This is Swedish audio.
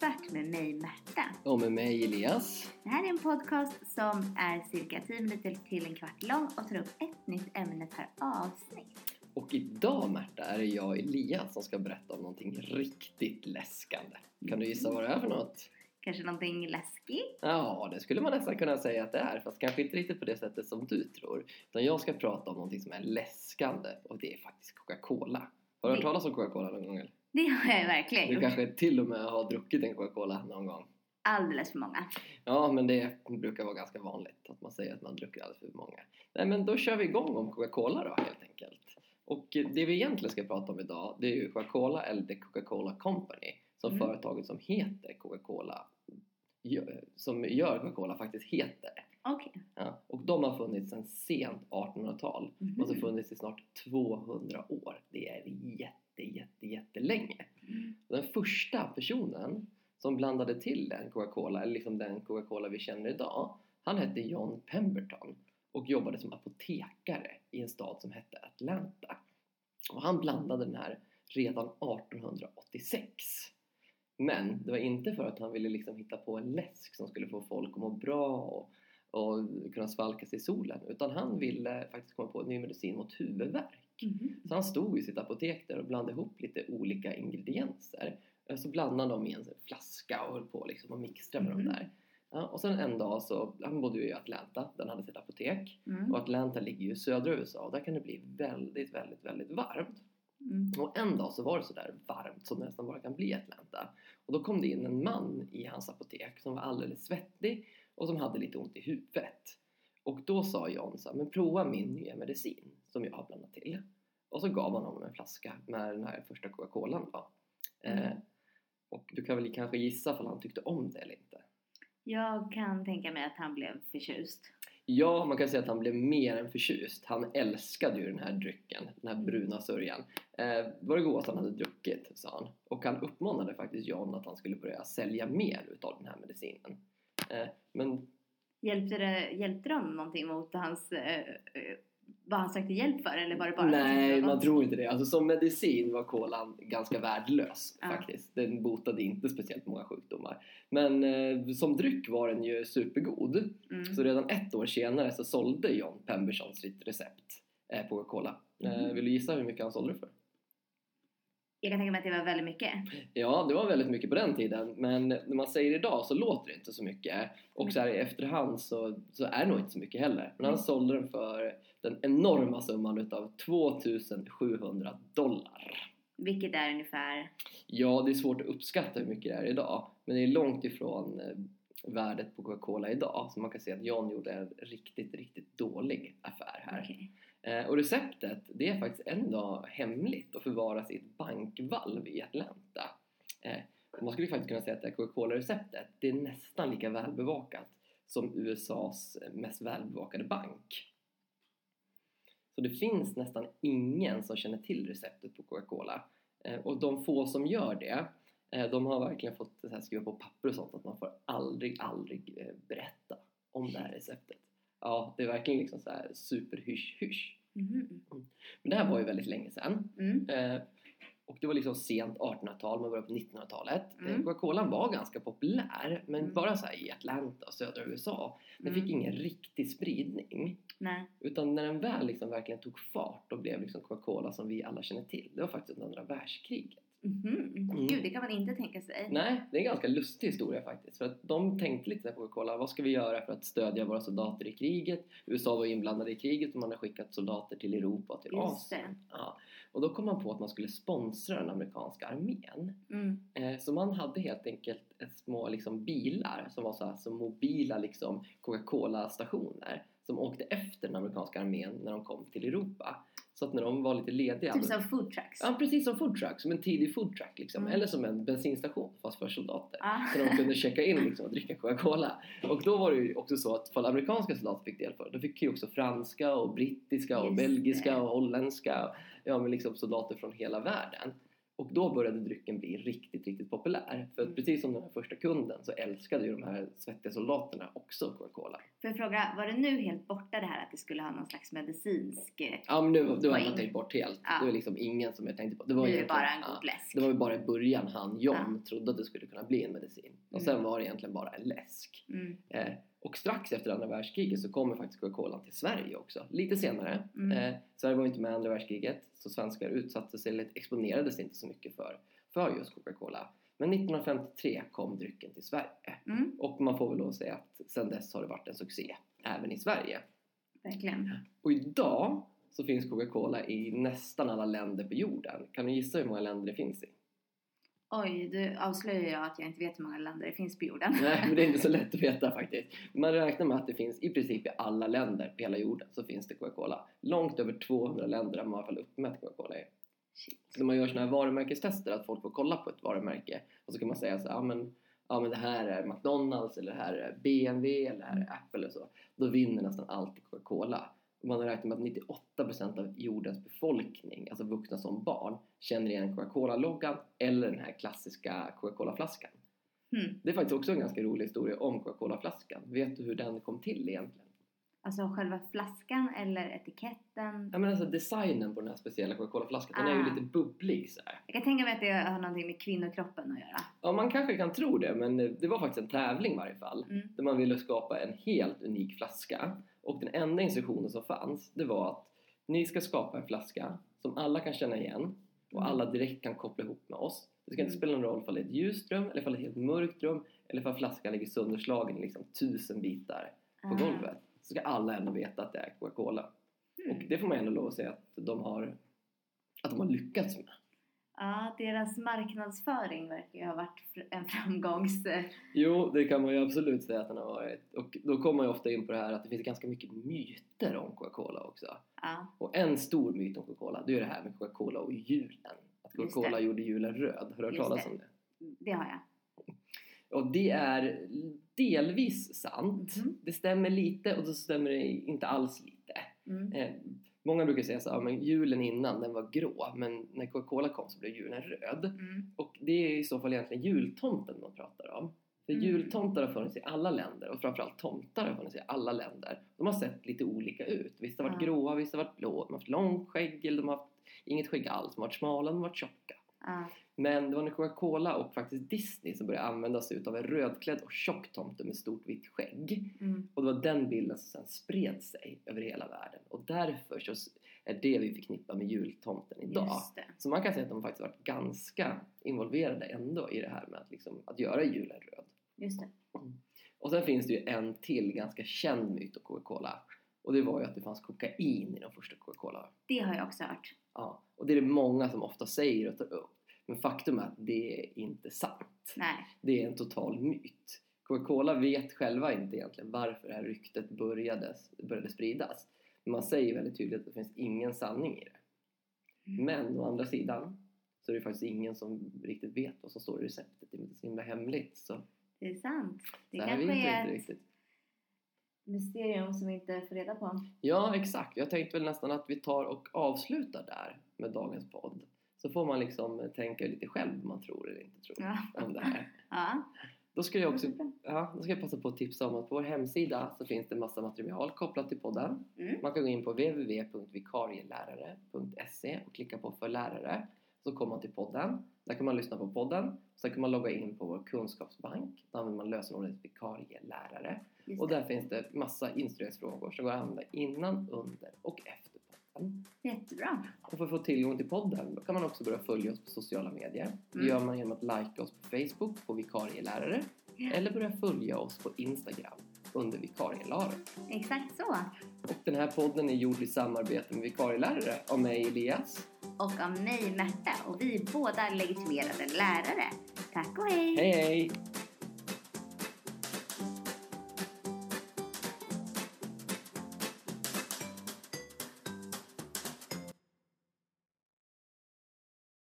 kvart med mig Märta. Och med mig Elias. Det här är en podcast som är cirka 10 minuter till en kvart lång och tar upp ett nytt ämne per avsnitt. Och idag Märta är det jag Elias som ska berätta om någonting riktigt läskande. Kan du gissa vad det är för något? Kanske någonting läskigt? Ja, det skulle man nästan kunna säga att det är. Fast kanske inte riktigt på det sättet som du tror. Utan jag ska prata om någonting som är läskande och det är faktiskt Coca-Cola. Har du hört talas om Coca-Cola någon gång? Eller? Det har jag verkligen Du gjort. kanske till och med har druckit en Coca-Cola någon gång? Alldeles för många. Ja, men det brukar vara ganska vanligt att man säger att man druckit alldeles för många. Nej, men då kör vi igång om Coca-Cola då helt enkelt. Och det vi egentligen ska prata om idag det är ju Coca-Cola eller The Coca-Cola Company som Mm. företaget som heter Coca-Cola som gör Coca-Cola faktiskt heter. Okej. Ja, och de har funnits sedan sent 1800-tal Mhm. och så funnits i snart 200 år. Det är jätte, jätte, jättelänge. Mm. Den första personen som blandade till en Coca-Cola, eller liksom den Coca-Cola vi känner idag, han hette John Pemberton och jobbade som apotekare i en stad som hette Atlanta. Och han blandade den här redan 1886. Men det var inte för att han ville liksom hitta på en läsk som skulle få folk att må bra och, och kunna svalka sig i solen utan han ville faktiskt komma på en ny medicin mot huvudvärk. Mhm. Så han stod i sitt apotek där och blandade ihop lite olika ingredienser. Eh, Så blandade de i en flaska och höll på liksom att mixtra med Mhm. de där. Ja, och sen en dag så, han bodde ju i Atlanta, där han hade sitt apotek. Mm. Och Atlanta ligger ju i södra USA och där kan det bli väldigt, väldigt, väldigt varmt. Mm. Och en dag så var det så där varmt som det nästan bara kan bli i Atlanta. Och då kom det in en man i hans apotek som var alldeles svettig och som hade lite ont i huvudet. Och då sa John så här, men prova min nya medicin som jag har blandat till. Och så gav han honom en flaska med den här första Coca-Colan då. Eh, Mm. och du kan väl kanske gissa om han tyckte om det eller inte. Jag kan tänka mig att han blev förtjust. Ja, man kan säga att han blev mer än förtjust. Han älskade ju den här drycken, den här bruna sörjan. Eh, det var det godaste han hade druckit, sa han. Och han uppmanade faktiskt John att han skulle börja sälja mer utav den här medicinen. Eh, men Hjälpte det, hjälpte honom någonting mot hans, eh, eh, vad han sökte hjälp för? Eller var det bara nej, man tror inte det. Alltså som medicin var kolan ganska värdelös Ja. faktiskt. Den botade inte speciellt många sjukdomar. Men som dryck var den ju supergod. Mm. Så redan ett år senare så sålde John Pemberton sitt recept på Coca-Cola. Mhm. vill du gissa hur mycket han sålde det för? Jag kan tänka mig att det var väldigt mycket. Ja, det var väldigt mycket på den tiden. Men när man säger idag så låter det inte så mycket. Och så här i efterhand så, så är det nog inte så mycket heller. Men han Mm. sålde den för den enorma summan utav 2700 dollar. Vilket är ungefär... Ja, det är svårt att uppskatta hur mycket det är idag. Men det är långt ifrån eh, värdet på Coca-Cola idag. Så man kan se att John gjorde en riktigt, riktigt dålig affär här. Okej. Eh, och receptet, det är faktiskt en dag hemligt och förvaras i ett bankvalv i Atlanta. Eh, och man skulle faktiskt kunna säga att det här Coca-Cola-receptet, det är nästan lika välbevakat som USAs mest välbevakade bank. Så det finns nästan ingen som känner till receptet på Coca-Cola. Eh, och de få som gör det, de har verkligen fått skriva på papper och sånt att man får aldrig, aldrig berätta om det här receptet. Ja, det är verkligen liksom så här superhysch-hysch. Mhm. Men det här var ju väldigt länge sedan. Mm. Eh, och det var liksom sent 1800-tal, man började på 1900-talet. Mm. Eh, Coca-Cola var ganska populär, men Mm. bara så i Atlanta och södra USA. Den Mm. fick ingen riktig spridning. Nej. Utan när den väl liksom verkligen tog fart och blev liksom Coca-Cola som vi alla känner till, det var faktiskt under andra världskriget. Mhm. Gud, det kan man inte tänka sig. Nej, det är en ganska lustig historia faktiskt. För att de tänkte lite på Coca-Cola, vad ska vi göra för att stödja våra soldater i kriget? USA var inblandade i kriget och man har skickat soldater till Europa och till Asien. Ja. Och då kom man på att man skulle sponsra den amerikanska armén. Mm. Eh, så man hade helt enkelt ett små liksom, bilar som var så här, som mobila liksom, Coca-Cola-stationer som åkte efter den amerikanska armén när de kom till Europa. Så att när de var lite lediga Typ som food trucks. Ja, precis som food truck, som en tidig food truck liksom. Mm. Eller som en bensinstation fast för soldater. Ah. Så de kunde checka in liksom och dricka Coca-Cola. Och då var det ju också så att för amerikanska soldater fick del för då fick ju också franska och brittiska och Just belgiska det. och holländska, ja men liksom soldater från hela världen. Och då började drycken bli riktigt, riktigt populär. För att Mm. precis som den här första kunden så älskade ju de här svettiga soldaterna också Coca-Cola. Får jag fråga, var det nu helt borta det här att det skulle ha någon slags medicinsk... Ja men nu, nu har man tänkt bort helt. Ja. Det var liksom ingen som jag tänkte på. Det var egentligen- bara en ja, god läsk. Det var ju bara i början han, John, trodde att det skulle kunna bli en medicin. Och sen Mm. var det egentligen bara en läsk. Mm. Eh, och strax efter andra världskriget så kommer faktiskt Coca-Cola till Sverige också. Lite senare. Mm. Eh, Sverige var inte med i andra världskriget så svenskar utsatte sig, eller exponerades inte så mycket för, för just Coca-Cola. Men 1953 kom drycken till Sverige. Mm. Och man får väl då säga att sedan dess har det varit en succé även i Sverige. Verkligen. Och idag så finns Coca-Cola i nästan alla länder på jorden. Kan du gissa hur många länder det finns i? Oj, du avslöjar jag att jag inte vet hur många länder det finns på jorden. Nej, men det är inte så lätt att veta faktiskt. Man räknar med att det finns i princip i alla länder på hela jorden så finns det Coca-Cola. Långt över 200 länder har man i alla fall uppmätt Coca-Cola i. Shit. Så när man gör sådana här varumärkestester, att folk får kolla på ett varumärke och så kan man säga så ja men, ja men det här är McDonalds eller det här är BMW eller det här är Apple eller så. Då vinner nästan alltid Coca-Cola. Man har räknat med att 98% av jordens befolkning, alltså vuxna som barn, känner igen Coca-Cola-loggan eller den här klassiska Coca-Cola-flaskan. Hmm. Det är faktiskt också en ganska rolig historia om Coca-Cola-flaskan. Vet du hur den kom till egentligen? Alltså själva flaskan eller etiketten. Ja men alltså designen på den här speciella Coca-Cola-flaskan, den är ju Ah. lite bubblig så här. Jag kan tänka mig att det har någonting med kvinnokroppen att göra. Ja, man kanske kan tro det, men det var faktiskt en tävling i varje fall. Mm. Där man ville skapa en helt unik flaska. Och den enda instruktionen som fanns, det var att ni ska skapa en flaska som alla kan känna igen och Mm. alla direkt kan koppla ihop med oss. Det ska inte Mm. spela någon roll om det är ett ljust rum, eller om det är ett helt mörkt rum, eller om flaskan ligger sönderslagen i liksom tusen bitar på Ah. golvet. Så ska alla ändå veta att det är Coca-Cola. Mm. Och det får man ändå lov att säga att de har, att de har lyckats med. Ja, deras marknadsföring verkar ju ha varit en framgångs... Jo, det kan man ju absolut säga att den har varit. Och då kommer man ju ofta in på det här att det finns ganska mycket myter om Coca-Cola också. Ja. Och en stor myt om Coca-Cola, det är det här med Coca-Cola och julen. Att Coca-Cola gjorde julen röd. Har du hört Just talas det. om det? Det har jag. Och det är delvis sant. Mhm. Det stämmer lite och så stämmer det inte alls lite. Mm. Många brukar säga så här, men julen innan den var grå, men när Coca-Cola kom så blev julen röd. Mm. Och det är i så fall egentligen jultomten man pratar om. För Mm. jultomtar har funnits i alla länder och framförallt tomtar har funnits i alla länder. De har sett lite olika ut. Vissa har varit Ja. gråa, vissa har varit blå. De har haft långt skägg eller de har haft inget skägg alls. De har varit smala, de har varit tjocka. Men det var när Coca-Cola och faktiskt Disney som började använda sig av en rödklädd och tjock tomte med stort vitt skägg. Mm. Och det var den bilden som sen spred sig över hela världen. Och därför så är det vi förknippar med jultomten idag. Så man kan säga att de faktiskt varit ganska involverade ändå i det här med att, liksom, att göra julen röd. Just det. Och sen finns det ju en till ganska känd myt om Coca-Cola. Och det var ju att det fanns kokain i de första Coca-Cola. Det har jag också hört. Ja, och det är det många som ofta säger och tar upp. Men faktum är att det är inte sant. Nej. Det är en total myt. Coca-Cola vet själva inte egentligen varför det här ryktet började, började spridas. Men man säger väldigt tydligt att det finns ingen sanning i det. Mm. Men å andra sidan så är det faktiskt ingen som riktigt vet vad som står i receptet. Det är inte så himla hemligt. Så, Det är sant. Det så här kanske vet är inte riktigt. Mysterium som vi inte får reda på. Ja, exakt. Jag tänkte väl nästan att vi tar och avslutar där med dagens podd. Så får man liksom tänka lite själv vad man tror eller inte tror Ja. om det här. Ja. Då ska jag också. Ja, då ska jag passa på att tipsa om att på vår hemsida så finns det massa material kopplat till podden. Mm. Man kan gå in på www.vikarielärare.se och klicka på för lärare. Så kommer man till podden. Där kan man lyssna på podden. Sen kan man logga in på vår kunskapsbank. Då använder man lösenordet vikarielärare. Och där finns det massa instruktionsfrågor som går att använda innan, under och efter podden. Jättebra. Och för att få tillgång till podden då kan man också börja följa oss på sociala medier. Det Mm. gör man genom att likea oss på Facebook på vikarielärare Ja. eller börja följa oss på Instagram under vikarielärare. Exakt så. Och den här podden är gjord i samarbete med vikarielärare av mig Elias. Och av mig Märta och vi är båda legitimerade lärare. Tack och hej! Hej hej!